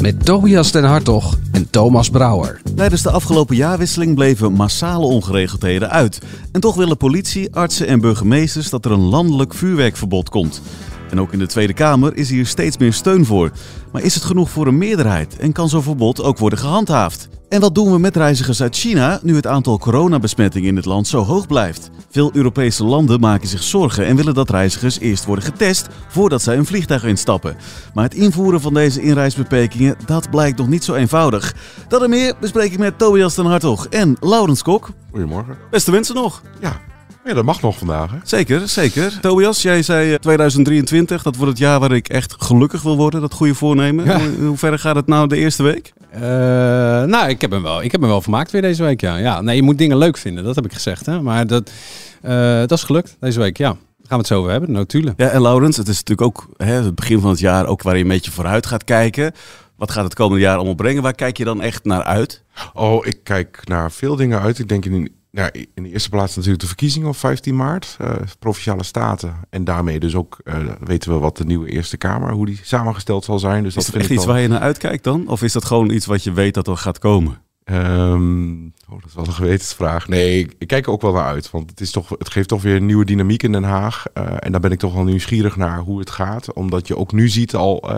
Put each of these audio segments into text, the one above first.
Met Tobias den Hartog en Thomas Brouwer. Tijdens de afgelopen jaarwisseling bleven massale ongeregeldheden uit. En toch willen politie, artsen en burgemeesters dat er een landelijk vuurwerkverbod komt. En ook in de Tweede Kamer is hier steeds meer steun voor. Maar is het genoeg voor een meerderheid en kan zo'n verbod ook worden gehandhaafd? En wat doen we met reizigers uit China nu het aantal coronabesmettingen in het land zo hoog blijft? Veel Europese landen maken zich zorgen en willen dat reizigers eerst worden getest voordat zij een vliegtuig instappen. Maar het invoeren van deze inreisbeperkingen, dat blijkt nog niet zo eenvoudig. Dat en meer bespreek ik met Tobias den Hartog en Laurens Kok. Goedemorgen. Beste wensen nog. Ja. Ja, dat mag nog vandaag. Hè? Zeker, zeker. Tobias, jij zei 2023, dat wordt het jaar waar ik echt gelukkig wil worden, dat goede voornemen. Hoe, hoe ver gaat het nou de eerste week? Uh, nou, ik heb, hem wel, ik heb hem wel vermaakt weer deze week, ja. ja. Nee, je moet dingen leuk vinden, dat heb ik gezegd. Hè? Maar dat, uh, dat is gelukt deze week, ja. Daar gaan we het zo over hebben, natuurlijk. Ja, en Laurens, het is natuurlijk ook hè, het begin van het jaar ook waar je een beetje vooruit gaat kijken. Wat gaat het komende jaar allemaal brengen? Waar kijk je dan echt naar uit? Oh, ik kijk naar veel dingen uit. Ik denk in ja, in de eerste plaats natuurlijk de verkiezingen op 15 maart. Uh, provinciale staten. En daarmee dus ook uh, weten we wat de nieuwe Eerste Kamer, hoe die samengesteld zal zijn. Dus is dat, echt iets waar je naar uitkijkt dan? Of is dat gewoon iets wat je weet dat er gaat komen? Um, oh, dat is wel een gewetensvraag. Nee, ik, kijk er ook wel naar uit. Want het, is toch, het geeft toch weer een nieuwe dynamiek in Den Haag. Uh, en daar ben ik toch wel nieuwsgierig naar hoe het gaat. Omdat je ook nu ziet al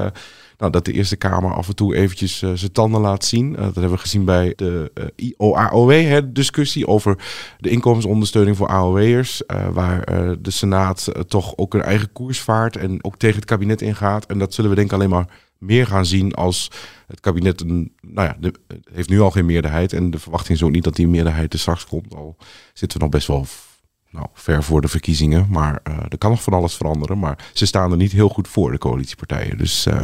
nou, dat de Eerste Kamer af en toe eventjes uh, zijn tanden laat zien. Uh, dat hebben we gezien bij de uh, IOAOW-discussie over de inkomensondersteuning voor AOW'ers. waar de Senaat toch ook een eigen koers vaart en ook tegen het kabinet ingaat. En dat zullen we denk ik alleen maar meer gaan zien als het kabinet een, nou ja, heeft nu al geen meerderheid. En de verwachting is ook niet dat die meerderheid er straks komt. Al zitten we nog best wel nou, ver voor de verkiezingen. Maar uh, er kan nog van alles veranderen. Maar ze staan er niet heel goed voor, de coalitiepartijen. Dus uh,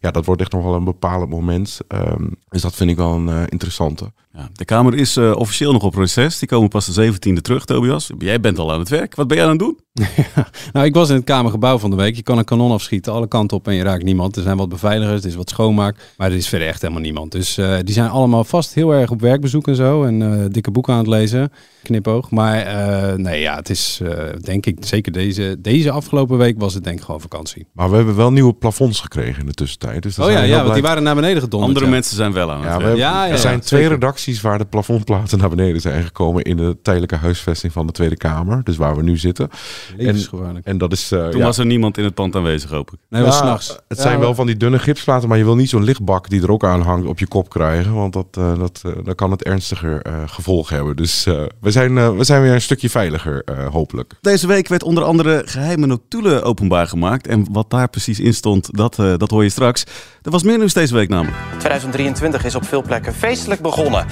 ja, dat wordt echt nog wel een bepalend moment. Um, dus dat vind ik wel een uh, interessante. Ja, de Kamer is officieel nog op reces. Die komen pas de 17e terug, Tobias. Jij bent al aan het werk. Wat ben jij aan het doen? nou, ik was in het Kamergebouw van de week. Je kan een kanon afschieten, alle kanten op en je raakt niemand. Er zijn wat beveiligers, er is wat schoonmaak. Maar er is verder echt helemaal niemand. Dus die zijn allemaal vast heel erg op werkbezoek en zo. En dikke boeken aan het lezen. Knipoog. Maar nee, ja, het is denk ik zeker deze, deze afgelopen week was het denk ik gewoon vakantie. Maar we hebben wel nieuwe plafonds gekregen in de tussentijd. Dus oh ja, ja want die waren naar beneden gedonderd. Andere ja. mensen zijn wel aan het ja, hebben, ja, ja, Er zijn twee zeker. redacties waar de plafondplaten naar beneden zijn gekomen in de tijdelijke huisvesting van de Tweede Kamer. Dus waar we nu zitten. En, en dat is... Uh, Toen was er niemand in het pand aanwezig, hoop ik. Nee, was s'nachts. Het zijn wel van die dunne gipsplaten, maar je wil niet zo'n lichtbak die er ook aan hangt op je kop krijgen. Want dat, uh, dat, uh, dan kan het ernstiger gevolgen hebben. Dus we, zijn, we zijn weer een stukje veiliger, hopelijk. Deze week werd onder andere geheime notulen openbaar gemaakt. En wat daar precies in stond, dat, uh, dat hoor je straks. Er was meer nieuws deze week namelijk. 2023 is op veel plekken feestelijk begonnen.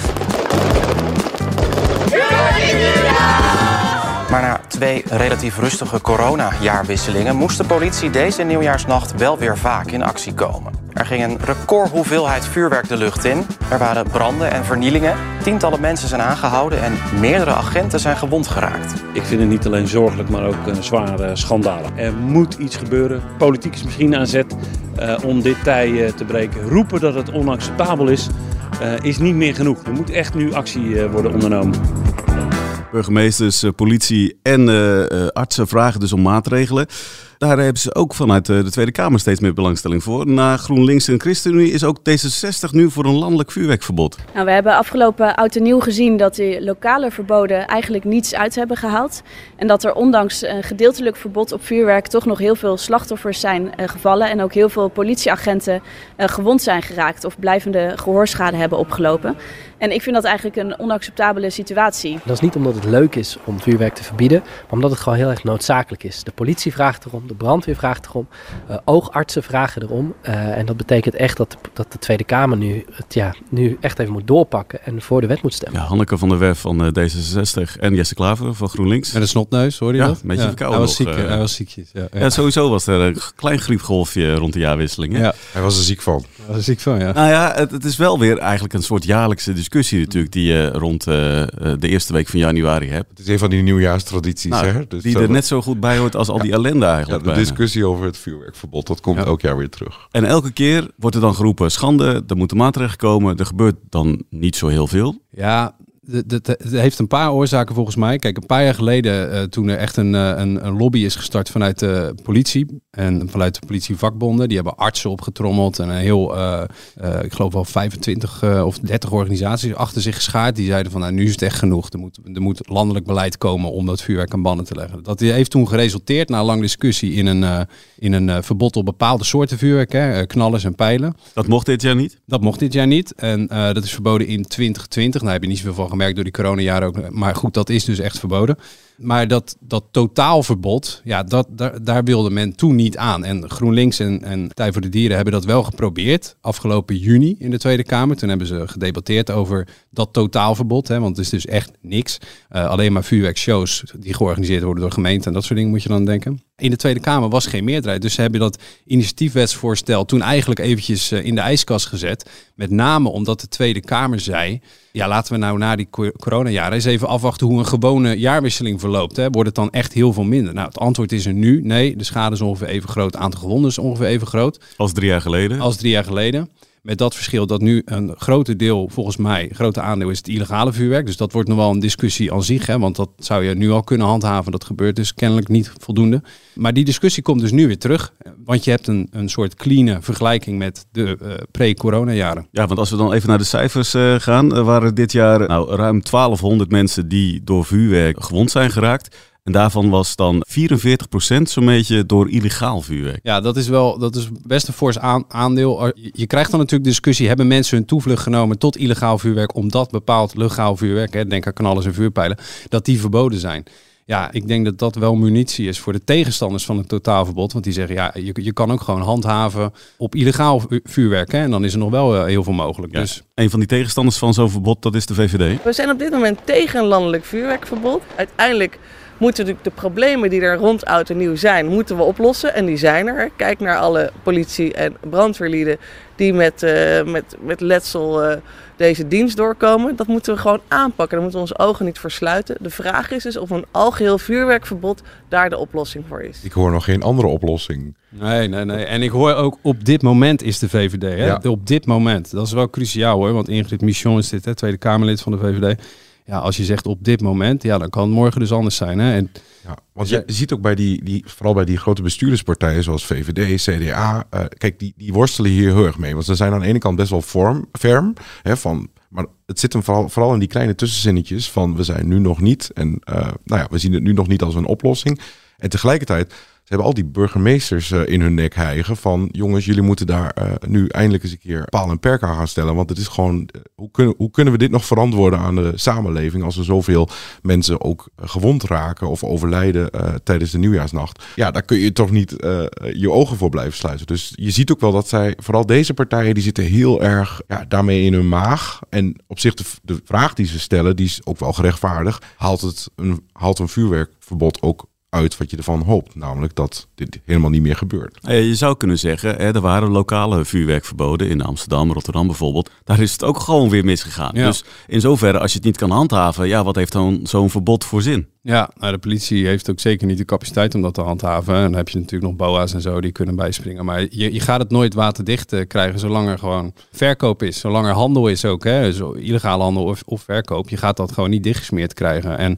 Maar na twee relatief rustige corona-jaarwisselingen moest de politie deze nieuwjaarsnacht wel weer vaak in actie komen. Er ging een recordhoeveelheid vuurwerk de lucht in. Er waren branden en vernielingen. Tientallen mensen zijn aangehouden en meerdere agenten zijn gewond geraakt. Ik vind het niet alleen zorgelijk, maar ook een zware schandaal. Er moet iets gebeuren. Politiek is misschien aan zet uh, om dit tij uh, te breken. Roepen dat het onacceptabel is, uh, is niet meer genoeg. Er moet echt nu actie worden ondernomen. Burgemeesters, politie en artsen vragen dus om maatregelen. Daar hebben ze ook vanuit de Tweede Kamer steeds meer belangstelling voor. Na GroenLinks en ChristenUnie is ook D66 nu voor een landelijk vuurwerkverbod. Nou, we hebben afgelopen oud en nieuw gezien dat die lokale verboden eigenlijk niets uit hebben gehaald. En dat er ondanks een gedeeltelijk verbod op vuurwerk toch nog heel veel slachtoffers zijn uh, gevallen. En ook heel veel politieagenten uh, gewond zijn geraakt of blijvende gehoorschade hebben opgelopen. En ik vind dat eigenlijk een onacceptabele situatie. Dat is niet omdat het leuk is om vuurwerk te verbieden, maar omdat het gewoon heel erg noodzakelijk is. De politie vraagt erom, de brandweer vraagt erom, uh, oogartsen vragen erom. Uh, en dat betekent echt dat, dat de Tweede Kamer nu, het, ja, nu echt even moet doorpakken en voor de wet moet stemmen. Ja, Hanneke van der Werf van uh, D66 en Jesse Klaver van GroenLinks. Met een snotneus, hoor je ja, dat? Een beetje ja, hij was, ziek, hij was ziekjes. Ja, ja. ja, sowieso was er een klein griepgolfje rond de jaarwisseling. Hè? Ja. Hij was er ziek van. Dat is ziek van, ja. Nou ja, het, het is wel weer eigenlijk een soort jaarlijkse discussie natuurlijk die je rond eh, eh, de eerste week van januari hebt. Het is een van die nieuwjaarstradities, Nou, hè? Dus die er net zo goed bij hoort als al die ellende ja, eigenlijk. de bijna. discussie over het vuurwerkverbod, dat komt Ja. elk jaar weer terug. En elke keer wordt er dan geroepen, schande, er moeten maatregelen komen. Er gebeurt dan niet zo heel veel. Ja, het- heeft een paar oorzaken volgens mij. Kijk, een paar jaar geleden, eh, toen er echt een, eh, een, een lobby is gestart vanuit de politie en vanuit de politievakbonden, die hebben artsen opgetrommeld en een heel, eh, ik geloof wel 25 eh, of 30 organisaties achter zich geschaard. Die zeiden van, nou, nu is het echt genoeg. Er moet, er moet landelijk beleid komen om dat vuurwerk aan bannen te leggen. Dat heeft toen geresulteerd, na lang discussie, in een, in een verbod op bepaalde soorten vuurwerk, hè, knallers en pijlen. Dat mocht dit jaar niet. Dat mocht dit jaar niet. En dat is verboden in 2020. Nou heb je niet zoveel van gemerkt door die coronajaren ook. Maar goed, dat is dus echt verboden. Maar dat, dat totaalverbod, ja, dat, daar, daar wilde men toen niet aan. En GroenLinks en, en Partij voor de Dieren hebben dat wel geprobeerd. Afgelopen juni in de Tweede Kamer. Toen hebben ze gedebatteerd over dat totaalverbod. Hè, want het is dus echt niks. Eh, alleen maar vuurwerkshows die georganiseerd worden door gemeenten. En dat soort dingen moet je dan denken. In de Tweede Kamer was geen meerderheid. Dus ze hebben dat initiatiefwetsvoorstel toen eigenlijk eventjes eh, in de ijskast gezet. Met name omdat de Tweede Kamer zei... Ja, laten we nou na die co- coronajaren eens even afwachten hoe een gewone jaarwisseling verloopt. Hè. Wordt het dan echt heel veel minder? Nou, het antwoord is er nu. Nee, de schade is ongeveer even groot. Het aantal gewonden is ongeveer even groot Als drie jaar geleden. als drie jaar geleden. Met dat verschil dat nu een grote deel, volgens mij, een grote aandeel is het illegale vuurwerk. Dus dat wordt nog wel een discussie aan zich. Hè, want dat zou je nu al kunnen handhaven. Dat gebeurt dus kennelijk niet voldoende. Maar die discussie komt dus nu weer terug. Want je hebt een, een soort clean vergelijking met de eh, pre-corona jaren. Ja, want als we dan even naar de cijfers eh, gaan, waren dit jaar nou, ruim 1200 mensen die door vuurwerk gewond zijn geraakt. En daarvan was dan 44% zo'n beetje door illegaal vuurwerk. Ja, dat is wel dat is best een fors aan- aandeel. Je krijgt dan natuurlijk de discussie: hebben mensen hun toevlucht genomen tot illegaal vuurwerk, omdat bepaald legaal vuurwerk, hè, denk aan knallers en vuurpijlen, dat die verboden zijn? Ja, ik denk dat dat wel munitie is voor de tegenstanders van het totaalverbod. Want die zeggen, ja, je, je kan ook gewoon handhaven op illegaal vu- vuurwerk. Hè, en dan is er nog wel eh, heel veel mogelijk. Ja. Dus Een van die tegenstanders van zo'n verbod, dat is de VVD. We zijn op dit moment tegen een landelijk vuurwerkverbod. Uiteindelijk moeten natuurlijk de problemen die er rond oud en nieuw zijn, moeten we oplossen. En die zijn er. Kijk naar alle politie- en brandweerlieden die met, eh, met, met letsel eh, deze dienst doorkomen. Dat moeten we gewoon aanpakken. Daar moeten we onze ogen niet voor sluiten. De vraag is dus of een algeheel vuurwerkverbod daar de oplossing voor is. Ik hoor nog geen andere oplossing. Nee, nee, nee. En ik hoor ook op dit moment is de VVD. Hè? Ja. Op dit moment. Dat is wel cruciaal hoor. Want Ingrid Michon is dit, hè, Tweede Kamerlid van de VVD. Ja, als je zegt op dit moment, ja, dan kan het morgen dus anders zijn. Hè? En Ja, want je ziet ook bij die, die, vooral bij die grote bestuurderspartijen zoals VVD, CDA, eh, kijk, die, die worstelen hier heel erg mee. Want ze zijn aan de ene kant best wel vorm, ferm, hè, van, maar het zit hem vooral, vooral in die kleine tussenzinnetjes van we zijn nu nog niet en eh, nou ja, we zien het nu nog niet als een oplossing. En tegelijkertijd, ze hebben al die burgemeesters eh, in hun nek hijgen van jongens, jullie moeten daar eh, nu eindelijk eens een keer paal en perk aan gaan stellen. Want het is gewoon, eh, hoe, kunnen, hoe kunnen we dit nog verantwoorden aan de samenleving als er zoveel mensen ook gewond raken of overlijden tijdens de nieuwjaarsnacht? Ja, daar kun je toch niet je ogen voor blijven sluiten. Dus je ziet ook wel dat zij, vooral deze partijen, die zitten heel erg ja, daarmee in hun maag. En op zich de, de vraag die ze stellen, die is ook wel gerechtvaardigd. Haalt, het een, haalt een vuurwerkverbod ook uit wat je ervan hoopt. Namelijk dat dit helemaal niet meer gebeurt. Eh, Je zou kunnen zeggen, hè, er waren lokale vuurwerkverboden in Amsterdam, Rotterdam bijvoorbeeld. Daar is het ook gewoon weer misgegaan. Ja. Dus in zoverre, als je het niet kan handhaven, ja, wat heeft dan zo'n verbod voor zin? Ja, nou, de politie heeft ook zeker niet de capaciteit om dat te handhaven. En dan heb je natuurlijk nog BOA's en zo die kunnen bijspringen. Maar je, gaat het nooit waterdicht eh, krijgen zolang er gewoon verkoop is. Zolang er handel is ook, hè, zo illegale handel of, of verkoop. Je gaat dat gewoon niet dichtgesmeerd krijgen. En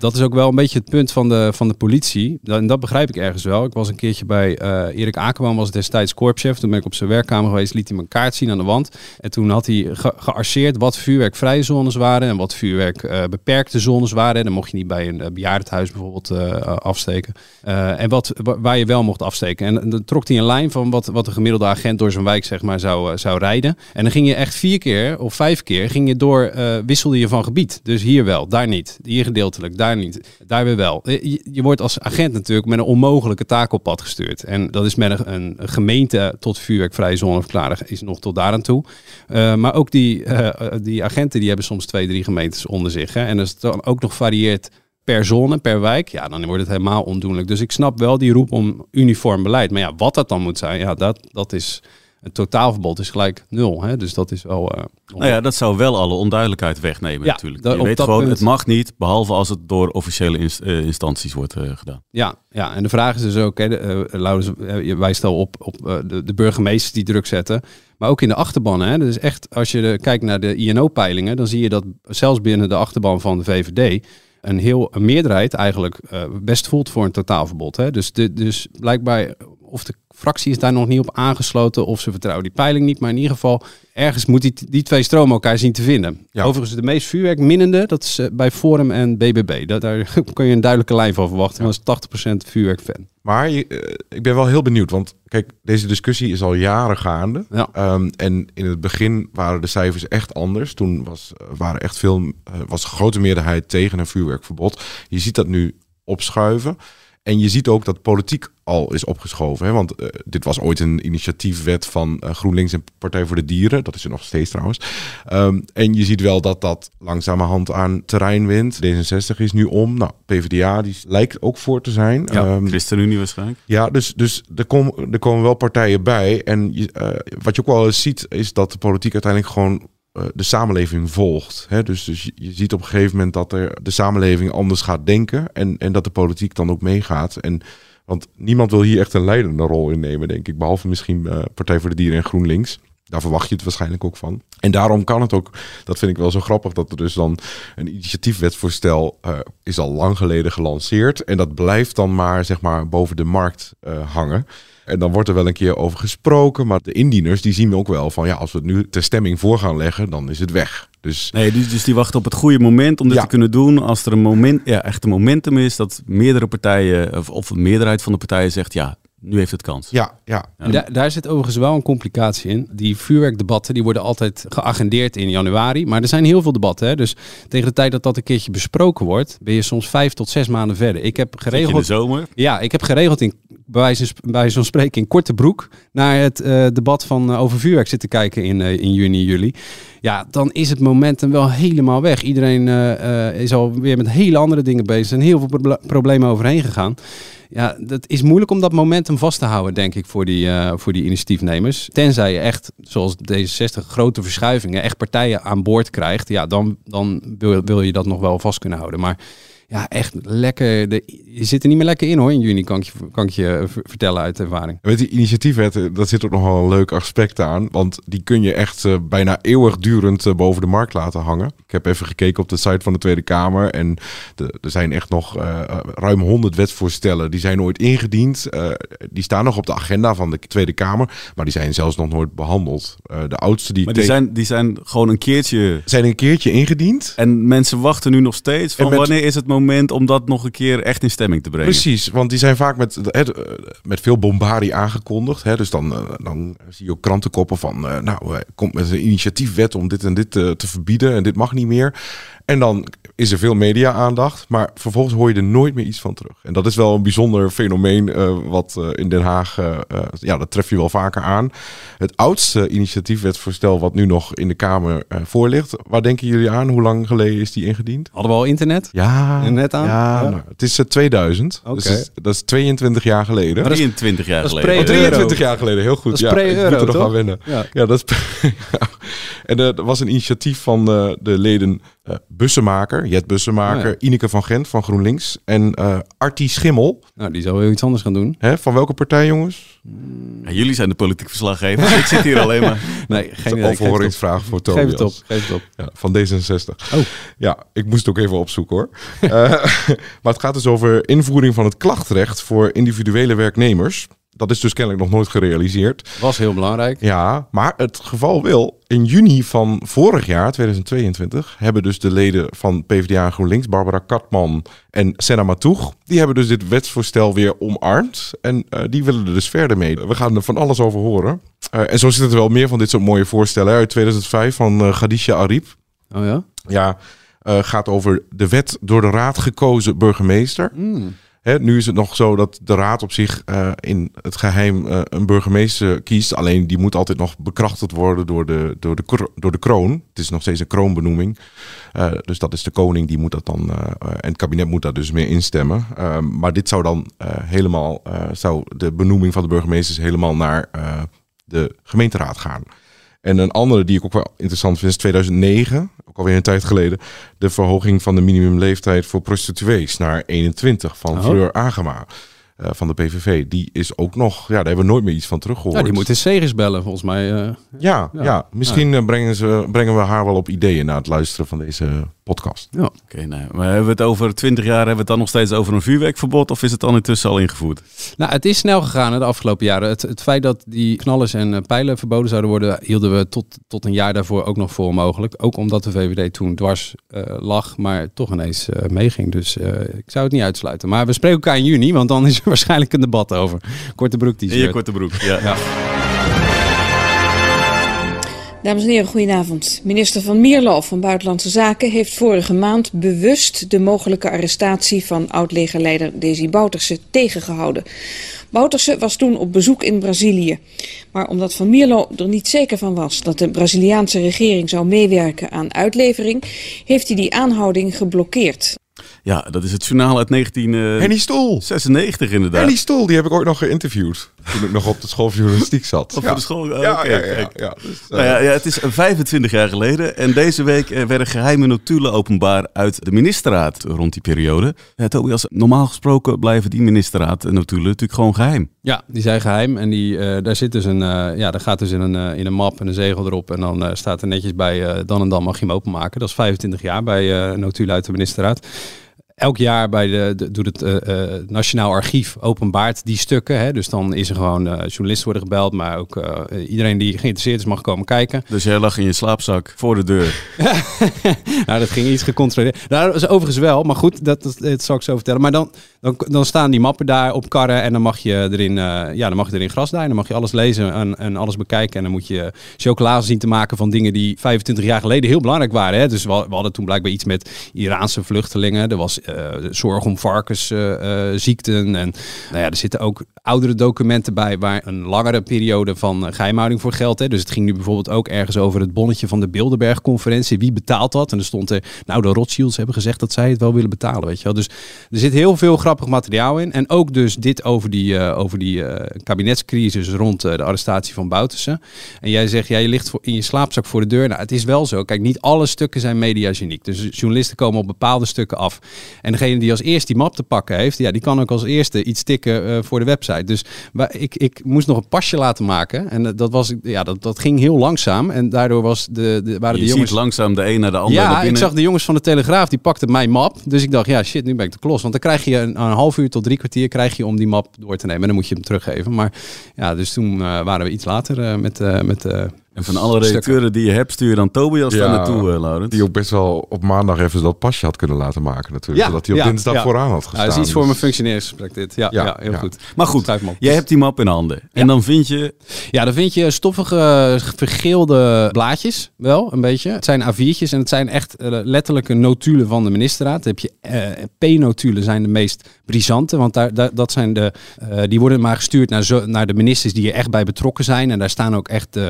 dat is ook wel een beetje het punt van de, van de politie. En dat begrijp ik ergens wel. Ik was een keertje bij eh, Erik Akerman, was destijds korpschef. Toen ben ik op zijn werkkamer geweest, liet hij een kaart zien aan de wand. En toen had hij ge gearseerd wat vuurwerkvrije zones waren en wat vuurwerk eh, beperkte zones waren. En dan mocht je niet bij een eh, bejaardenhuis bijvoorbeeld eh, afsteken. Eh, en wat, wa- waar je wel mocht afsteken. En, dan trok hij een lijn van wat, wat de gemiddelde agent door zijn wijk zeg maar, zou, eh, zou rijden. En dan ging je echt vier keer of vijf keer ging je door, eh, wisselde je van gebied. Dus hier wel, daar niet. Hier gedeeltelijk, daar niet. Daar weer wel. Eh, Je, je wordt als agent natuurlijk met een onmogelijke taak op pad gestuurd. En dat is met een, een gemeente tot vuurwerkvrije zone verklaren is nog tot daar aan toe. Eh, maar ook die, eh, die agenten die hebben soms twee, drie gemeentes onder zich. Hè? En als het dan ook nog varieert per zone, per wijk, ja, dan wordt het helemaal ondoenlijk. Dus ik snap wel die roep om uniform beleid. Maar ja, wat dat dan moet zijn, ja, dat, dat is Een totaalverbod is gelijk nul. Hè? Dus dat is wel... Uh, nou ja, dat zou wel alle onduidelijkheid wegnemen Ja, natuurlijk. Je weet gewoon, punt- het mag niet, behalve als het door officiële inst- eh, instanties wordt eh, gedaan. Ja, ja, en de vraag is dus ook, hè, de, Laurens, je wijst al op, op de, de burgemeesters die druk zetten. Maar ook in de achterban. Hè. Dus echt, als je kijkt naar de INO-peilingen, dan zie je dat zelfs binnen de achterban van de VVD een heel een meerderheid eigenlijk eh, best voelt voor een totaalverbod. Hè. Dus, de, dus blijkbaar, of de fractie is daar nog niet op aangesloten, of ze vertrouwen die peiling niet. Maar in ieder geval, ergens moet die, die twee stromen elkaar zien te vinden. Ja. Overigens, de meest vuurwerkminnende, dat is eh, bij Forum en BBB. Dat, daar kun je een duidelijke lijn van verwachten. want Dat is 80% vuurwerkfan. Maar eh, ik ben wel heel benieuwd, want kijk, deze discussie is al jaren gaande. Ja. Ehm, en in het begin waren de cijfers echt anders. Toen was, eh, waren echt veel, was een grote meerderheid tegen een vuurwerkverbod. Je ziet dat nu opschuiven. En je ziet ook dat politiek al is opgeschoven. Hè? Want eh, dit was ooit een initiatiefwet van eh, GroenLinks en Partij voor de Dieren. Dat is er nog steeds trouwens. Ehm, en je ziet wel dat dat langzamerhand aan terrein wint. D66 is nu om. Nou, PvdA die lijkt ook voor te zijn. Ja, Ehm, ChristenUnie waarschijnlijk. ja, dus, dus er, kom, er komen wel partijen bij. En je, eh, wat je ook wel eens ziet, is dat de politiek uiteindelijk gewoon de samenleving volgt. Hè? Dus, dus je, ziet op een gegeven moment dat er de samenleving anders gaat denken. En, en dat de politiek dan ook meegaat. En, want niemand wil hier echt een leidende rol in nemen, denk ik. Behalve misschien eh, Partij voor de Dieren en GroenLinks. Daar verwacht je het waarschijnlijk ook van. En daarom kan het ook, dat vind ik wel zo grappig, dat er dus dan een initiatiefwetsvoorstel eh, is al lang geleden gelanceerd. En dat blijft dan maar, zeg maar, boven de markt eh, hangen. En dan wordt er wel een keer over gesproken. Maar de indieners, die zien ook wel van, ja, als we het nu ter stemming voor gaan leggen, dan is het weg. Dus Nee, dus, dus die wachten op het goede moment om dit Ja. te kunnen doen. Als er een moment, ja, echt een momentum is dat meerdere partijen, of, of een meerderheid van de partijen zegt, ja, nu heeft het kans. ja, ja. En daar, daar zit overigens wel een complicatie in. Die vuurwerkdebatten die worden altijd geagendeerd in januari. Maar er zijn heel veel debatten. Hè? Dus tegen de tijd dat dat een keertje besproken wordt, ben je soms vijf tot zes maanden verder. Ik heb Zit je in de geregeld. zomer. Ja, ik heb geregeld in bij wijze bij van spreken in korte broek naar het eh, debat van eh, over vuurwerk zitten kijken in, eh, in juni, juli. Ja, dan is het momentum wel helemaal weg. Iedereen is alweer met hele andere dingen bezig. Zijn heel veel proble- problemen overheen gegaan. Ja, dat is moeilijk om dat momentum vast te houden, denk ik, voor die, voor die initiatiefnemers. Tenzij je echt, zoals D66, grote verschuivingen, echt partijen aan boord krijgt. Ja, dan, dan wil, wil je dat nog wel vast kunnen houden. Maar ja, echt lekker. De, je zit er niet meer lekker in hoor in juni, kan ik je, kan ik je eh, ver- vertellen uit ervaring. Met die initiatiefwetten, dat zit ook nog wel een leuk aspect aan. Want die kun je echt eh, bijna eeuwigdurend eh, boven de markt laten hangen. Ik heb even gekeken op de site van de Tweede Kamer. En de, er zijn echt nog ruim 100 wetsvoorstellen. Die zijn ooit ingediend. Eh, die staan nog op de agenda van de Tweede Kamer. Maar die zijn zelfs nog nooit behandeld. Eh, de oudste die, Maar die zijn, die zijn gewoon een keertje... zijn een keertje ingediend. En mensen wachten nu nog steeds van met- wanneer is het moment om dat nog een keer echt in stemming te brengen. Precies, want die zijn vaak met, eh, met veel bombardie aangekondigd. Hè? Dus dan, eh, dan zie je ook krantenkoppen van... eh, nou, hij komt met een initiatiefwet om dit en dit te verbieden... en dit mag niet meer. En dan is er veel media-aandacht... maar vervolgens hoor je er nooit meer iets van terug. En dat is wel een bijzonder fenomeen... eh, wat eh, in Den Haag... ja, dat tref je wel vaker aan. Het oudste initiatiefwetsvoorstel... wat nu nog in de Kamer eh voor ligt... waar denken jullie aan? Hoe lang geleden is die ingediend? Hadden we al internet? Ja, Net aan? Ja, Ja. nou, het is eh, 2000. Oké. Dus dat is- dat is 22 jaar geleden. 23 jaar dat is geleden. Oh, pre- 23 jaar geleden, heel goed. Dat is ja, ik moet er nog toch? aan wennen. Ja. Ja, dat is. En eh, er was een initiatief van eh, de leden eh Bussemaker, Jet Bussemaker, Oh ja. Ineke van Gent van GroenLinks en eh Artie Schimmel. Nou, die zou wel iets anders gaan doen. Hè, van welke partij, jongens? Ja, jullie zijn de politiek verslaggevers. ik zit hier alleen maar. Nee, geen idee. Overhoringsvraag voor Tobias. Geef het op. Geef het op. Ja, van D66. Oh. Ja, ik moest het ook even opzoeken hoor. Eh, maar het gaat dus over invoering van het klachtrecht voor individuele werknemers. Dat is dus kennelijk nog nooit gerealiseerd. Was heel belangrijk. Ja, maar het geval wil. In juni van vorig jaar, 2022, hebben dus de leden van PvdA en GroenLinks, Barbara Katman en Senna Matoeg, die hebben dus dit wetsvoorstel weer omarmd. En eh, die willen er dus verder mee. We gaan er van alles over horen. Eh, en zo zitten er wel meer van dit soort mooie voorstellen. Uit 2005 van eh Khadija Ariep. Oh ja? Ja, gaat over de wet door de raad gekozen burgemeester. Nu is het nog zo dat de raad op zich eh, in het geheim eh, een burgemeester kiest. Alleen die moet altijd nog bekrachtigd worden door de, door, de, door de kroon. Het is nog steeds een kroonbenoeming. Eh, dus dat is de koning, die moet dat dan. en het kabinet moet daar dus mee instemmen. Maar dit zou dan helemaal. zou de benoeming van de burgemeesters helemaal naar. de gemeenteraad gaan. En een andere die ik ook wel interessant vind is 2009, ook alweer een tijd geleden, de verhoging van de minimumleeftijd voor prostituees naar 21 van Oh. Fleur Agema eh, van de PVV. Die is ook nog, ja, daar hebben we nooit meer iets van teruggehoord. Ja, die moeten Segers bellen, volgens mij. eh. Ja, ja. misschien eh, brengen, ze, brengen we haar wel op ideeën na het luisteren van deze podcast. Ja. Oké, nou, maar hebben we het over 20 jaar, hebben we het dan nog steeds over een vuurwerkverbod of is het dan intussen al ingevoerd? Nou, het is snel gegaan hè, de afgelopen jaren. Het, het feit dat die knallers en eh, pijlen verboden zouden worden, hielden we tot, tot een jaar daarvoor ook nog voor mogelijk. Ook omdat de VVD toen dwars eh, lag, maar toch ineens eh, meeging. Dus eh, ik zou het niet uitsluiten. Maar we spreken elkaar in juni, want dan is er waarschijnlijk een debat over. Korte broek In t-shirt. je korte broek, ja. Ja. Dames en heren, goedenavond. Minister van Mierlo van Buitenlandse Zaken heeft vorige maand bewust de mogelijke arrestatie van oud-legerleider Desi Bouterse tegengehouden. Bouterse was toen op bezoek in Brazilië. Maar omdat Van Mierlo er niet zeker van was dat de Braziliaanse regering zou meewerken aan uitlevering, heeft hij die aanhouding geblokkeerd. Ja, dat is het journaal uit Henny 1996 Stoel. inderdaad. Henny Stoel, die heb ik ooit nog geïnterviewd. Toen ik nog op de school van journalistiek zat. Of ja. voor de school? Oh, Ja, oké, ja, ja. Dus, eh, Nou ja, ja, het is 25 jaar geleden en deze week eh, werden geheime notulen openbaar uit de ministerraad rond die periode. Eh, Tobias, normaal gesproken blijven die ministerraad eh, notulen natuurlijk gewoon geheim. Ja, die zijn geheim en die, eh, daar zit dus een, eh, ja, daar gaat dus in een, eh, in een map en een zegel erop en dan eh, staat er netjes bij eh, dan en dan mag je hem openmaken. Dat is 25 jaar bij eh notulen uit de ministerraad. Elk jaar bij de, de- doet het eh, eh, Nationaal Archief openbaart die stukken. Hè? Dus dan is er gewoon eh, journalisten worden gebeld, maar ook iedereen die geïnteresseerd is mag komen kijken. Dus jij lag in je slaapzak voor de deur. nou, dat ging iets gecontroleerd. Nou, dat is overigens wel, maar goed, dat, dat, dat zal ik zo vertellen. Maar dan, dan, dan staan die mappen daar op karren en dan mag je erin, ja, dan mag je erin grasdaaien. Dan mag je alles lezen en, en alles bekijken. En dan moet je chocolade zien te maken van dingen die 25 jaar geleden heel belangrijk waren. Hè? Dus we, we hadden toen blijkbaar iets met Iraanse vluchtelingen. Er was zorg om varkensziekten. en nou ja, er zitten ook oudere documenten bij waar een langere periode van eh, geheimhouding voor geldt. Hè? Dus het ging nu bijvoorbeeld ook ergens over het bonnetje van de Bilderberg-conferentie. Wie betaalt dat? En er stond er, nou de Rothschilds hebben gezegd dat zij het wel willen betalen. Weet je wel? Dus er zit heel veel grappig materiaal in. En ook dus dit over die, eh, over die eh, kabinetscrisis rond eh, de arrestatie van Boutersen. En jij zegt, ja, je ligt voor, in je slaapzak voor de deur. Nou, het is wel zo. Kijk, niet alle stukken zijn mediageniek. Dus journalisten komen op bepaalde stukken af. En degene die als eerste die map te pakken heeft, ja, die kan ook als eerste iets tikken eh, voor de website. Dus waar, ik, ik moest nog een pasje laten maken. En eh, dat, was, ja, dat, dat ging heel langzaam. En daardoor was de, de, waren Je de jongens... ziet langzaam de een naar de ander Ja, ik zag de jongens van de Telegraaf, die pakten mijn map. Dus ik dacht, ja shit, nu ben ik de klos. Want dan krijg je een, een half uur tot drie kwartier krijg je om die map door te nemen. En dan moet je hem teruggeven. Maar ja, dus toen eh, waren we iets later met... eh met En van alle redacteuren die je hebt, stuur je dan Tobias daar Ja, naartoe, uh, Laurens. Die ook best wel op maandag even dat pasje had kunnen laten maken natuurlijk. zodat hij op dinsdag ja. vooraan had Ja, gestaan. dat is iets voor Dus- mijn functioneringsgesprek dit. Ja, ja, Ja, heel ja. goed. Maar goed, jij hebt die map in handen. En dan vind je... Ja, dan vind je stoffige, vergeelde blaadjes, wel een beetje. Het zijn A4'tjes en het zijn echt eh, letterlijke notulen van de ministerraad. Dan heb je eh, P-notulen zijn de meest brisante, want daar, daar, dat zijn de, eh, die worden maar gestuurd naar, zo, naar de ministers die er echt bij betrokken zijn. En daar staan ook echt eh,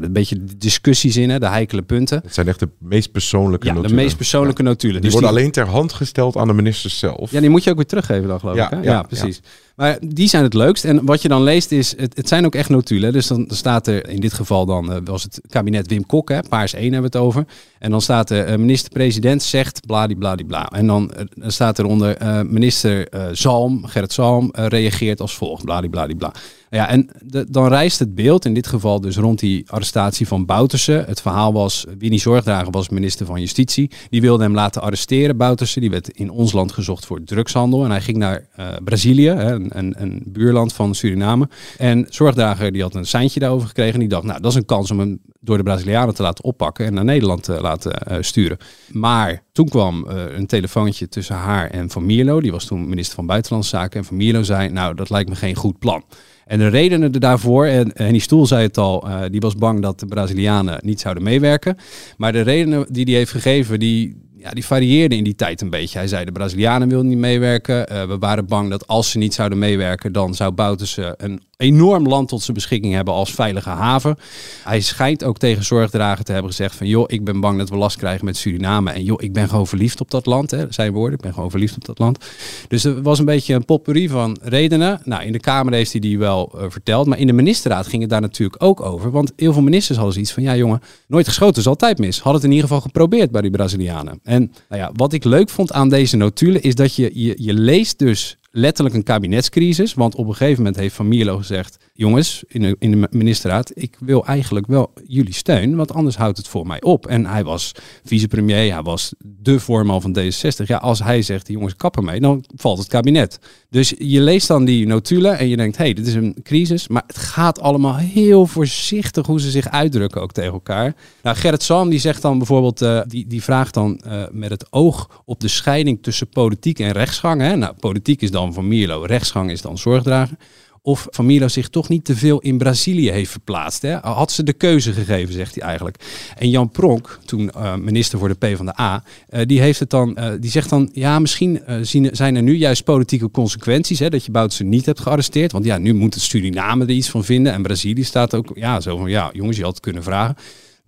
ja, een beetje discussies in, hè, de heikele punten. Het zijn echt de meest persoonlijke Ja, notulen. de meest persoonlijke notulen. Die Dus worden alleen ter hand gesteld aan de ministers zelf. Ja, die moet je ook weer teruggeven dan, geloof Ja, ik. Hè? Ja, precies. Maar die zijn het leukst. En wat je dan leest is, het, het zijn ook echt notulen. Dus dan staat er, in dit geval dan eh, was het kabinet Wim Kok, hè, paars 1 hebben we het over. En dan staat er, eh, minister-president zegt bladibladibla. En dan, eh, dan staat eronder, eh, minister Zalm, Gerrit Zalm, reageert als volgt, bladibladibla. Ja, en dan rijst het beeld, in dit geval dus rond die arrestatie van Bouterse. Het verhaal was, Winnie Zorgdrager was minister van Justitie. Die wilde hem laten arresteren, Bouterse. Die werd in ons land gezocht voor drugshandel. En hij ging naar eh, Brazilië, hè, een, een, een buurland van Suriname. En Zorgdrager die had een seintje daarover gekregen. En die dacht, nou, dat is een kans om hem door de Brazilianen te laten oppakken en naar Nederland te laten eh, sturen. Maar toen kwam eh, een telefoontje tussen haar en Van Mierlo. Die was toen minister van Buitenlandse Zaken. En Van Mierlo zei, nou, dat lijkt me geen goed plan. En de redenen daarvoor, en Henny Stoel zei het al, eh, die was bang dat de Brazilianen niet zouden meewerken. Maar de redenen die hij heeft gegeven, die, die varieerde in die tijd een beetje. Hij zei de Brazilianen wilden niet meewerken. Uh, we waren bang dat als ze niet zouden meewerken, dan zou Bouterse een enorm land tot zijn beschikking hebben als veilige haven. Hij schijnt ook tegen zorgdragen te hebben gezegd van joh, ik ben bang dat we last krijgen met Suriname. En joh, ik ben gewoon verliefd op dat land. Hè. Zijn woorden, ik ben gewoon verliefd op dat land. Dus er was een beetje een potpourri van redenen. Nou, in de Kamer heeft hij die wel uh, verteld. Maar in de ministerraad ging het daar natuurlijk ook over. Want heel veel ministers hadden zoiets van ja jongen, nooit geschoten is altijd mis. Had het in ieder geval geprobeerd bij die Brazilianen. En nou ja, wat ik leuk vond aan deze notulen is dat je, je, je leest dus letterlijk een kabinetscrisis. Want op een gegeven moment heeft Van Mierlo gezegd... jongens, in de, in de ministerraad, ik wil eigenlijk wel jullie steun... want anders houdt het voor mij op. En hij was vicepremier, hij was de voorman van D66. Ja, als hij zegt, jongens, kappen mee, dan valt het kabinet. Dus je leest dan die notulen en je denkt... hé, hey, dit is een crisis. Maar het gaat allemaal heel voorzichtig hoe ze zich uitdrukken ook tegen elkaar. Nou, Gerrit Salm die zegt dan bijvoorbeeld... Uh, die, die vraagt dan uh, met het oog op de scheiding tussen politiek en rechtsgang. Hè? Nou, politiek is dan van Mierlo. Rechtsgang is dan zorgdragen. Of Van Mierlo zich toch niet te veel in Brazilië heeft verplaatst. Hè? Had ze de keuze gegeven, zegt hij eigenlijk. En Jan Pronk, toen uh, minister voor de PvdA, uh, die, heeft het dan, uh, die zegt dan... ja, misschien zien, zijn er nu juist politieke consequenties... Hè, dat je Boutsen niet hebt gearresteerd. Want ja, nu moet het Suriname er iets van vinden. En Brazilië staat ook ja, zo van... ja, jongens, je had het kunnen vragen.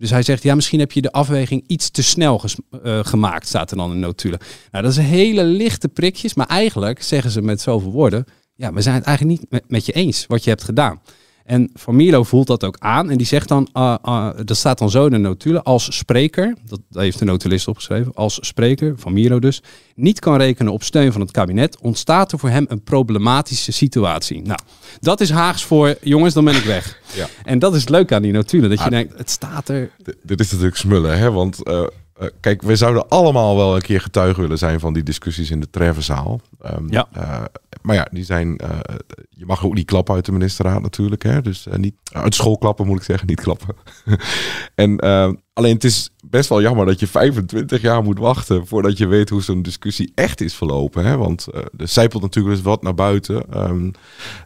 Dus hij zegt, ja, misschien heb je de afweging iets te snel uh, gemaakt, staat er dan in notulen. Nou, dat zijn hele lichte prikjes, maar eigenlijk zeggen ze met zoveel woorden, ja, we zijn het eigenlijk niet met je eens wat je hebt gedaan. En Van Mierlo voelt dat ook aan en die zegt dan, uh, uh, dat staat dan zo in de notulen, als spreker, dat heeft de notulist opgeschreven, als spreker, Van Mierlo dus, niet kan rekenen op steun van het kabinet, ontstaat er voor hem een problematische situatie. Nou, dat is Haags voor, jongens, dan ben ik weg. Ja. En dat is het leuke aan die notulen, dat je denkt, het staat er... Dit is natuurlijk smullen, hè, want... Uh... Uh, kijk, we zouden allemaal wel een keer getuige willen zijn van die discussies in de Treffenzaal. Um, ja. Uh, maar ja, die zijn. Uh, je mag ook niet klappen uit de ministerraad natuurlijk. Hè? Dus niet uit school klappen moet ik zeggen, niet klappen. en alleen het is best wel jammer dat je 25 jaar moet wachten voordat je weet hoe zo'n discussie echt is verlopen. Hè? Want er zijpelt natuurlijk eens wat naar buiten. Um,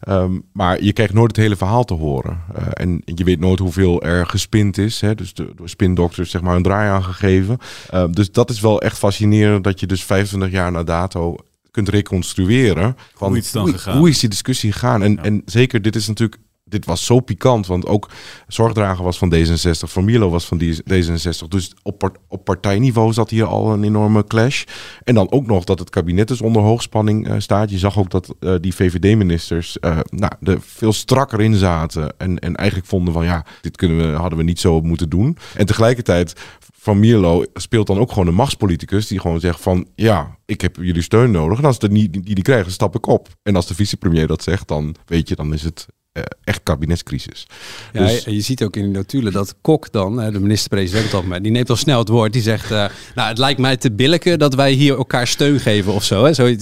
um, maar je krijgt nooit het hele verhaal te horen. en je weet nooit hoeveel er gespind is. Hè? Dus de, door spindokters zeg maar een draai aangegeven. Uh, dus dat is wel echt fascinerend dat je dus 25 jaar na dato kunt reconstrueren. Van hoe, is dan hoe, hoe is die discussie gegaan? En, ja. en zeker, dit is natuurlijk dit was zo pikant, want ook Zorgdrager was van D66, Van Mierlo was van D66. Dus op, op partijniveau zat hier al een enorme clash. En dan ook nog dat het kabinet dus onder hoogspanning uh, staat. Je zag ook dat uh, die VVD-ministers uh, nou, er veel strakker in zaten. En, en eigenlijk vonden van ja, dit kunnen we, hadden we niet zo moeten doen. En tegelijkertijd, Van Mierlo speelt dan ook gewoon een machtspoliticus die gewoon zegt van ja, ik heb jullie steun nodig. En als de niet, die die krijgen, stap ik op. En als de vicepremier dat zegt, dan weet je, dan is het echt kabinetscrisis. Ja, dus... je ziet ook in de notulen dat Kok dan, de minister-president op die neemt al snel het woord. Die zegt, uh, nou het lijkt mij te billijken dat wij hier elkaar steun geven of zo. Hè? zo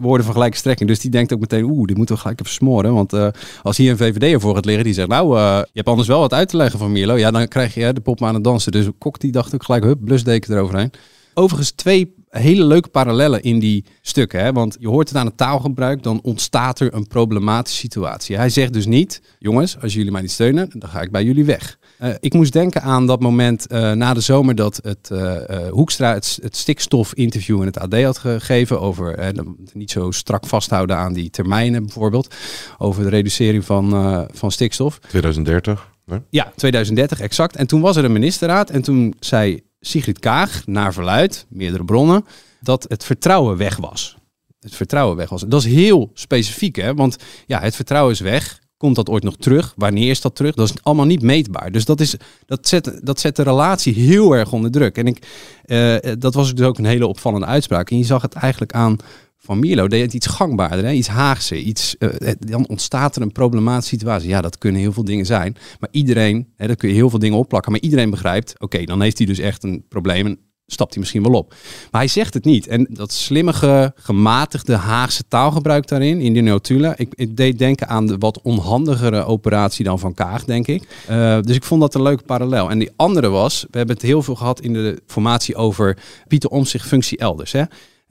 woorden van gelijke strekking. Dus die denkt ook meteen, oeh, dit moeten we gelijk even smoren. Want uh, als hier een VVD ervoor gaat liggen, die zegt, nou, je hebt anders wel wat uit te leggen van Mierlo. Ja, dan krijg je de pop aan het dansen. Dus Kok die dacht ook gelijk, hup, blusdeken eroverheen. Overigens twee hele leuke parallellen in die stukken. Hè? Want je hoort het aan het taalgebruik, dan ontstaat er een problematische situatie. Hij zegt dus niet, jongens, als jullie mij niet steunen, dan ga ik bij jullie weg. Uh, ik moest denken aan dat moment uh, na de zomer dat het uh, Hoekstra het, het stikstofinterview in het AD had gegeven over niet zo strak vasthouden aan die termijnen bijvoorbeeld, over de reducering van, van stikstof. 2030. Nee? Ja, 2030 exact. En toen was er een ministerraad en toen zei Sigrid Kaag, naar verluid, meerdere bronnen, dat het vertrouwen weg was. Het vertrouwen weg was. Dat is heel specifiek, hè? want ja, het vertrouwen is weg. Komt dat ooit nog terug? Wanneer is dat terug? Dat is allemaal niet meetbaar. Dus dat, is, dat, zet, dat zet de relatie heel erg onder druk. En ik, uh, dat was dus ook een hele opvallende uitspraak. En je zag het eigenlijk aan van Mierlo deed iets gangbaarder, hè? iets Haagse. Iets, uh, dan ontstaat er een problematische situatie. Ja, dat kunnen heel veel dingen zijn. Maar iedereen, hè, daar kun je heel veel dingen opplakken. Maar iedereen begrijpt, oké, dan heeft hij dus echt een probleem. En stapt hij misschien wel op. Maar hij zegt het niet. En dat slimmige, gematigde Haagse taalgebruik daarin, in die notulen. Ik, deed denken aan de wat onhandigere operatie dan van Kaag, denk ik. Uh, dus ik vond dat een leuke parallel. En die andere was, we hebben het heel veel gehad in de formatie over Pieter Omtzigt functie elders. Hè?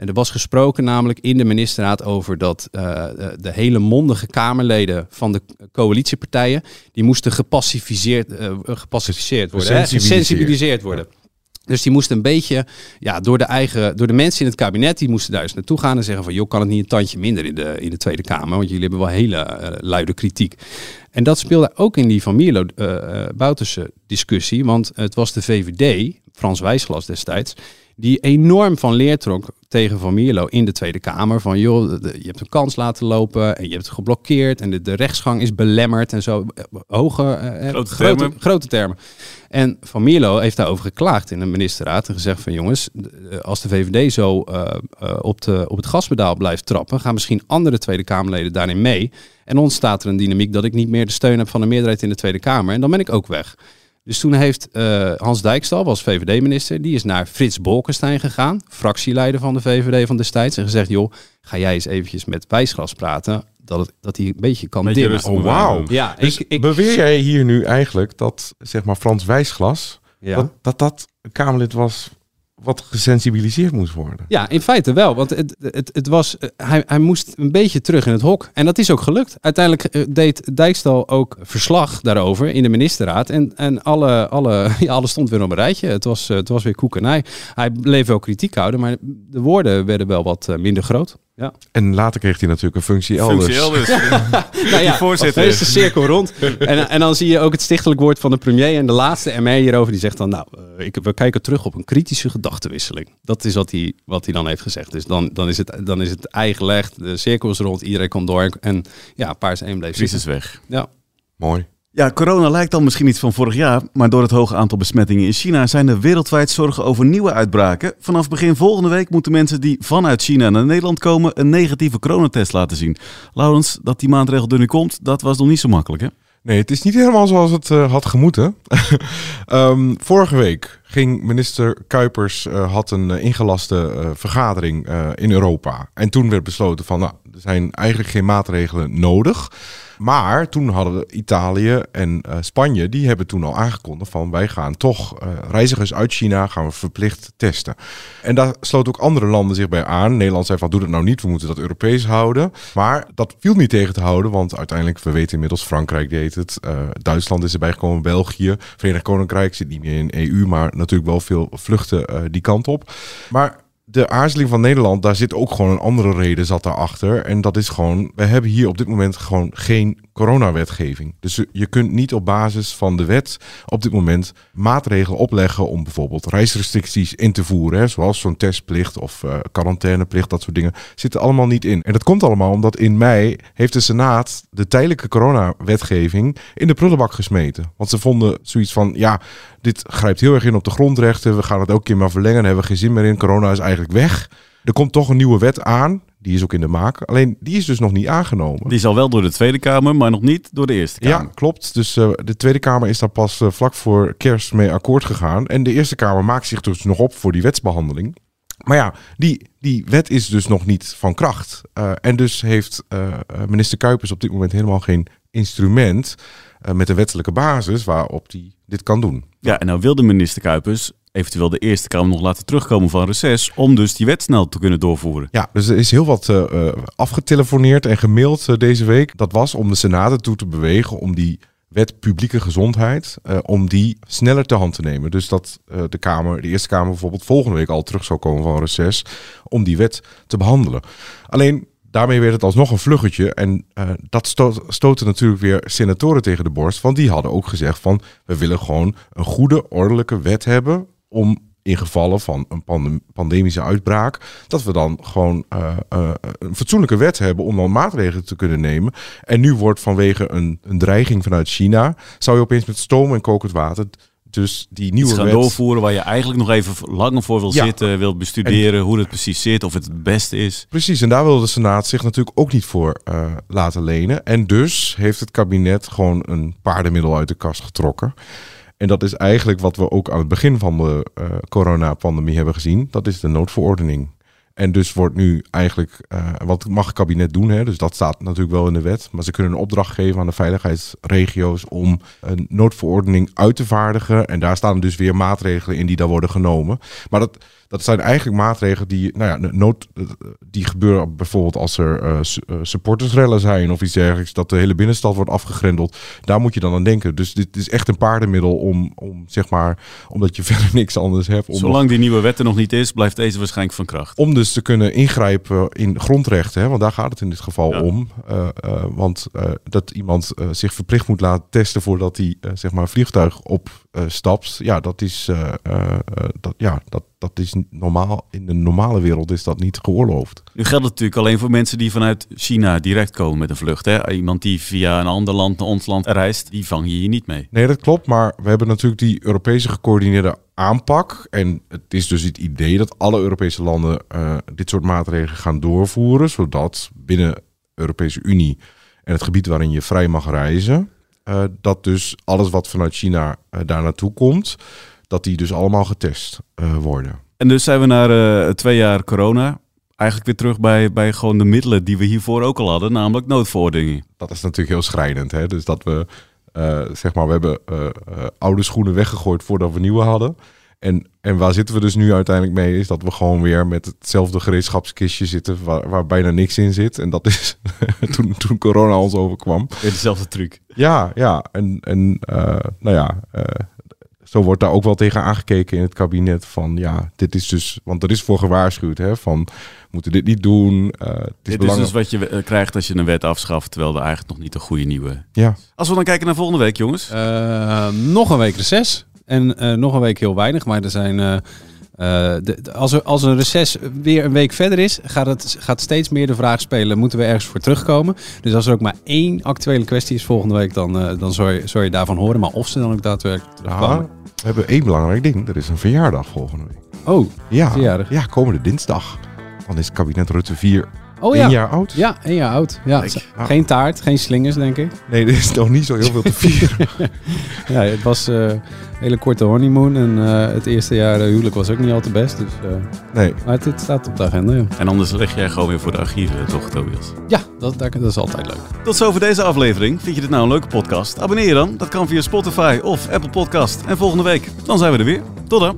En er was gesproken namelijk in de ministerraad over dat uh, de hele mondige Kamerleden van de coalitiepartijen, die moesten gepacificeerd, uh, gepacificeerd worden, gesensibiliseerd. worden. Dus die moesten een beetje, ja, door de eigen, door de mensen in het kabinet, die moesten daar eens naartoe gaan en zeggen van, joh, kan het niet een tandje minder in de, in de Tweede Kamer? Want jullie hebben wel hele eh, luide kritiek. En dat speelde ook in die Van Mierlo Bouterse discussie, want het was de VVD, Frans Wijsglas destijds, die enorm van leer trok tegen Van Mierlo in de Tweede Kamer. Van joh, je hebt een kans laten lopen en je hebt het geblokkeerd en de, de rechtsgang is belemmerd en zo. Hoge, grote, grote, termen. grote termen. En Van Mierlo heeft daarover geklaagd in de ministerraad en gezegd van jongens, als de VVD zo uh, uh, op, de, op het gaspedaal blijft trappen, gaan misschien andere Tweede Kamerleden daarin mee. En ontstaat er een dynamiek dat ik niet meer de steun heb van de meerderheid in de Tweede Kamer. En dan ben ik ook weg. Dus toen heeft uh, Hans Dijkstal, was VVD-minister, die is naar Frits Bolkestein gegaan, fractieleider van de VVD van destijds, en gezegd, joh, ga jij eens eventjes met Wijsglas praten, dat, het, dat hij een beetje kan Beetje dimmen. Oh, wauw. Ja, Dus ik, ik, beweer jij hier nu eigenlijk dat, zeg maar, Frans Wijsglas, Ja. dat, dat dat een Kamerlid was wat gesensibiliseerd moest worden? Ja, in feite wel. Want het, het, het was, eh, hij, hij moest een beetje terug in het hok. En dat is ook gelukt. Uiteindelijk eh, deed Dijkstal ook verslag daarover in de ministerraad. En, en alle, alle, ja, alles stond weer op een rijtje. Het was, eh, het was weer koekenij. Hij bleef wel kritiek houden, maar de woorden werden wel wat minder groot. Ja. En later kreeg hij natuurlijk een functie elders. Functie elders. Nou ja, voorzitter. is de cirkel rond. En, en dan zie je ook het stichtelijk woord van de premier. En de laatste MR hierover, die zegt dan... nou, eh, ik, we kijken terug op een kritische gedachtenwisseling. Dat is wat hij, wat hij dan heeft gezegd. Dus dan, dan, is het, dan is het ei gelegd, de cirkel is rond, iedereen komt door. En ja, paars 1 bleef Crisis weg. Ja. Mooi. Ja, corona lijkt dan misschien iets van vorig jaar, maar door het hoge aantal besmettingen in China zijn er wereldwijd zorgen over nieuwe uitbraken. Vanaf begin volgende week moeten mensen die vanuit China naar Nederland komen een negatieve coronatest laten zien. Laurens, dat die maatregel er nu komt, dat was nog niet zo makkelijk hè? Nee, het is niet helemaal zoals het eh, had gemoeten. Ehm, vorige week ging minister Kuipers eh, had een eh, ingelaste vergadering in Europa. En toen werd besloten van, nou, er zijn eigenlijk geen maatregelen nodig. Maar toen hadden we Italië en eh, Spanje, die hebben toen al aangekondigd van wij gaan toch eh, reizigers uit China gaan we verplicht testen. En daar sloten ook andere landen zich bij aan. Nederland zei van doe dat nou niet, we moeten dat Europees houden. Maar dat viel niet tegen te houden, want uiteindelijk, we weten inmiddels, Frankrijk deed het. eh, Duitsland is erbij gekomen, België, Verenigd Koninkrijk zit niet meer in EU, maar natuurlijk wel veel vluchten die kant op. Maar de aarzeling van Nederland, daar zit ook gewoon een andere reden zat daarachter. En dat is gewoon, we hebben hier op dit moment gewoon geen coronawetgeving. Dus je kunt niet op basis van de wet op dit moment maatregelen opleggen om bijvoorbeeld reisrestricties in te voeren. Hè, zoals zo'n testplicht of eh, quarantaineplicht, dat soort dingen, zitten allemaal niet in. En dat komt allemaal omdat in mei heeft de Senaat de tijdelijke coronawetgeving in de prullenbak gesmeten. Want ze vonden zoiets van, ja, dit grijpt heel erg in op de grondrechten. We gaan het elke keer maar verlengen. Daar hebben we geen zin meer in. Corona is eigenlijk weg. Er komt toch een nieuwe wet aan. Die is ook in de maak. Alleen die is dus nog niet aangenomen. Die is al wel door de Tweede Kamer, maar nog niet door de Eerste Kamer. Ja, klopt. Dus eh, de Tweede Kamer is daar pas eh, vlak voor kerst mee akkoord gegaan. En de Eerste Kamer maakt zich dus nog op voor die wetsbehandeling. Maar ja, die, die wet is dus nog niet van kracht. Eh, en dus heeft minister Kuipers op dit moment helemaal geen instrument met een wettelijke basis waarop hij dit kan doen. Ja, en nou wil de minister Kuipers eventueel de Eerste Kamer nog laten terugkomen van reces om dus die wet snel te kunnen doorvoeren. Ja, dus er is heel wat eh, eh, afgetelefoneerd en gemaild eh, deze week. Dat was om de Senaat ertoe te bewegen om die wet publieke gezondheid, om die sneller te hand te nemen. Dus dat de Kamer, de Eerste Kamer bijvoorbeeld volgende week al terug zou komen van reces om die wet te behandelen. Alleen daarmee werd het alsnog een vluggetje en dat stootte natuurlijk weer senatoren tegen de borst, want die hadden ook gezegd van we willen gewoon een goede, ordelijke wet hebben om in gevallen van een pandem- pandemische uitbraak, dat we dan gewoon eh, eh, een fatsoenlijke wet hebben om dan maatregelen te kunnen nemen. En nu wordt vanwege een, een dreiging vanuit China, zou je opeens met stoom en kokend water dus die nieuwe Iets gaan wet... doorvoeren waar je eigenlijk nog even langer voor wil Ja. zitten, wil bestuderen hoe het precies zit, of het het beste is. Precies, en daar wil de Senaat zich natuurlijk ook niet voor eh, laten lenen. En dus heeft het kabinet gewoon een paardenmiddel uit de kast getrokken. En dat is eigenlijk wat we ook aan het begin van de eh, coronapandemie hebben gezien. Dat is de noodverordening. En dus wordt nu eigenlijk, eh, wat mag het kabinet doen? Hè? Dus dat staat natuurlijk wel in de wet. Maar ze kunnen een opdracht geven aan de veiligheidsregio's om een noodverordening uit te vaardigen. En daar staan dus weer maatregelen in die daar worden genomen. Maar dat, Dat zijn eigenlijk maatregelen die, nou ja, nood, die gebeuren bijvoorbeeld als er uh, supportersrellen zijn of iets dergelijks. Dat de hele binnenstad wordt afgegrendeld. Daar moet je dan aan denken. Dus dit is echt een paardenmiddel om, om zeg maar, omdat je verder niks anders hebt. Om Zolang die nieuwe wet er nog niet is, blijft deze waarschijnlijk van kracht. Om dus te kunnen ingrijpen in grondrechten, hè, want daar gaat het in dit geval om. Uh, uh, want dat iemand zich verplicht moet laten testen voordat hij zeg maar een vliegtuig opstapt. ja, dat is, dat, ja, dat, dat is normaal. In de normale wereld is dat niet geoorloofd. Nu geldt het natuurlijk alleen voor mensen die vanuit China direct komen met een vlucht. Hè? Iemand die via een ander land naar ons land reist, die vang je hier niet mee. Nee, dat klopt. Maar we hebben natuurlijk die Europese gecoördineerde aanpak. En het is dus het idee dat alle Europese landen uh, dit soort maatregelen gaan doorvoeren. Zodat binnen de Europese Unie en het gebied waarin je vrij mag reizen. Uh, dat dus alles wat vanuit China uh, daar naartoe komt dat die dus allemaal getest uh, worden. En dus zijn we na twee jaar corona eigenlijk weer terug bij, bij gewoon de middelen die we hiervoor ook al hadden, namelijk noodverordeningen. Dat is natuurlijk heel schrijnend. Hè? Dus dat we, zeg maar, we hebben oude schoenen weggegooid voordat we nieuwe hadden. En, en waar zitten we dus nu uiteindelijk mee? Is dat we gewoon weer met hetzelfde gereedschapskistje zitten waar, waar bijna niks in zit. En dat is toen, toen corona ons overkwam. Weer dezelfde truc. Ja, ja. En, en nou ja, zo wordt daar ook wel tegen aangekeken in het kabinet van ja, dit is dus, want er is voor gewaarschuwd hè, van moeten dit niet doen. Uh, het is dit is dus wat je krijgt als je een wet afschaft, terwijl er eigenlijk nog niet een goede nieuwe. Ja. Als we dan kijken naar volgende week, jongens. Uh, nog een week reces en nog een week heel weinig, maar er zijn. De, als, er, als een reces weer een week verder is, gaat het gaat steeds meer de vraag spelen: moeten we ergens voor terugkomen? Dus als er ook maar één actuele kwestie is volgende week, dan, dan zou, je, zou je daarvan horen. Maar of ze dan ook daadwerkelijk terugkomen. Ja. We hebben één belangrijk ding. Er is een verjaardag volgende week. Oh, ja, verjaardag. Ja, komende dinsdag. Dan is kabinet Rutte 4 oh, ja. jaar oud. Ja, één jaar oud. Ja. Ah. Geen taart, geen slingers, denk ik. Nee, er is nog niet zo heel veel te vieren. ja, het was uh, een hele korte honeymoon. En uh, het eerste jaar uh, huwelijk was ook niet al te best. Dus, nee. Maar het, het, staat op de agenda, ja. En anders leg jij gewoon weer voor de archieven, toch, Tobias? Ja, dat, dat, dat is altijd leuk. Tot zover deze aflevering. Vind je dit nou een leuke podcast? Abonneer je dan. Dat kan via Spotify of Apple Podcast. En volgende week, dan zijn we er weer. Tot dan.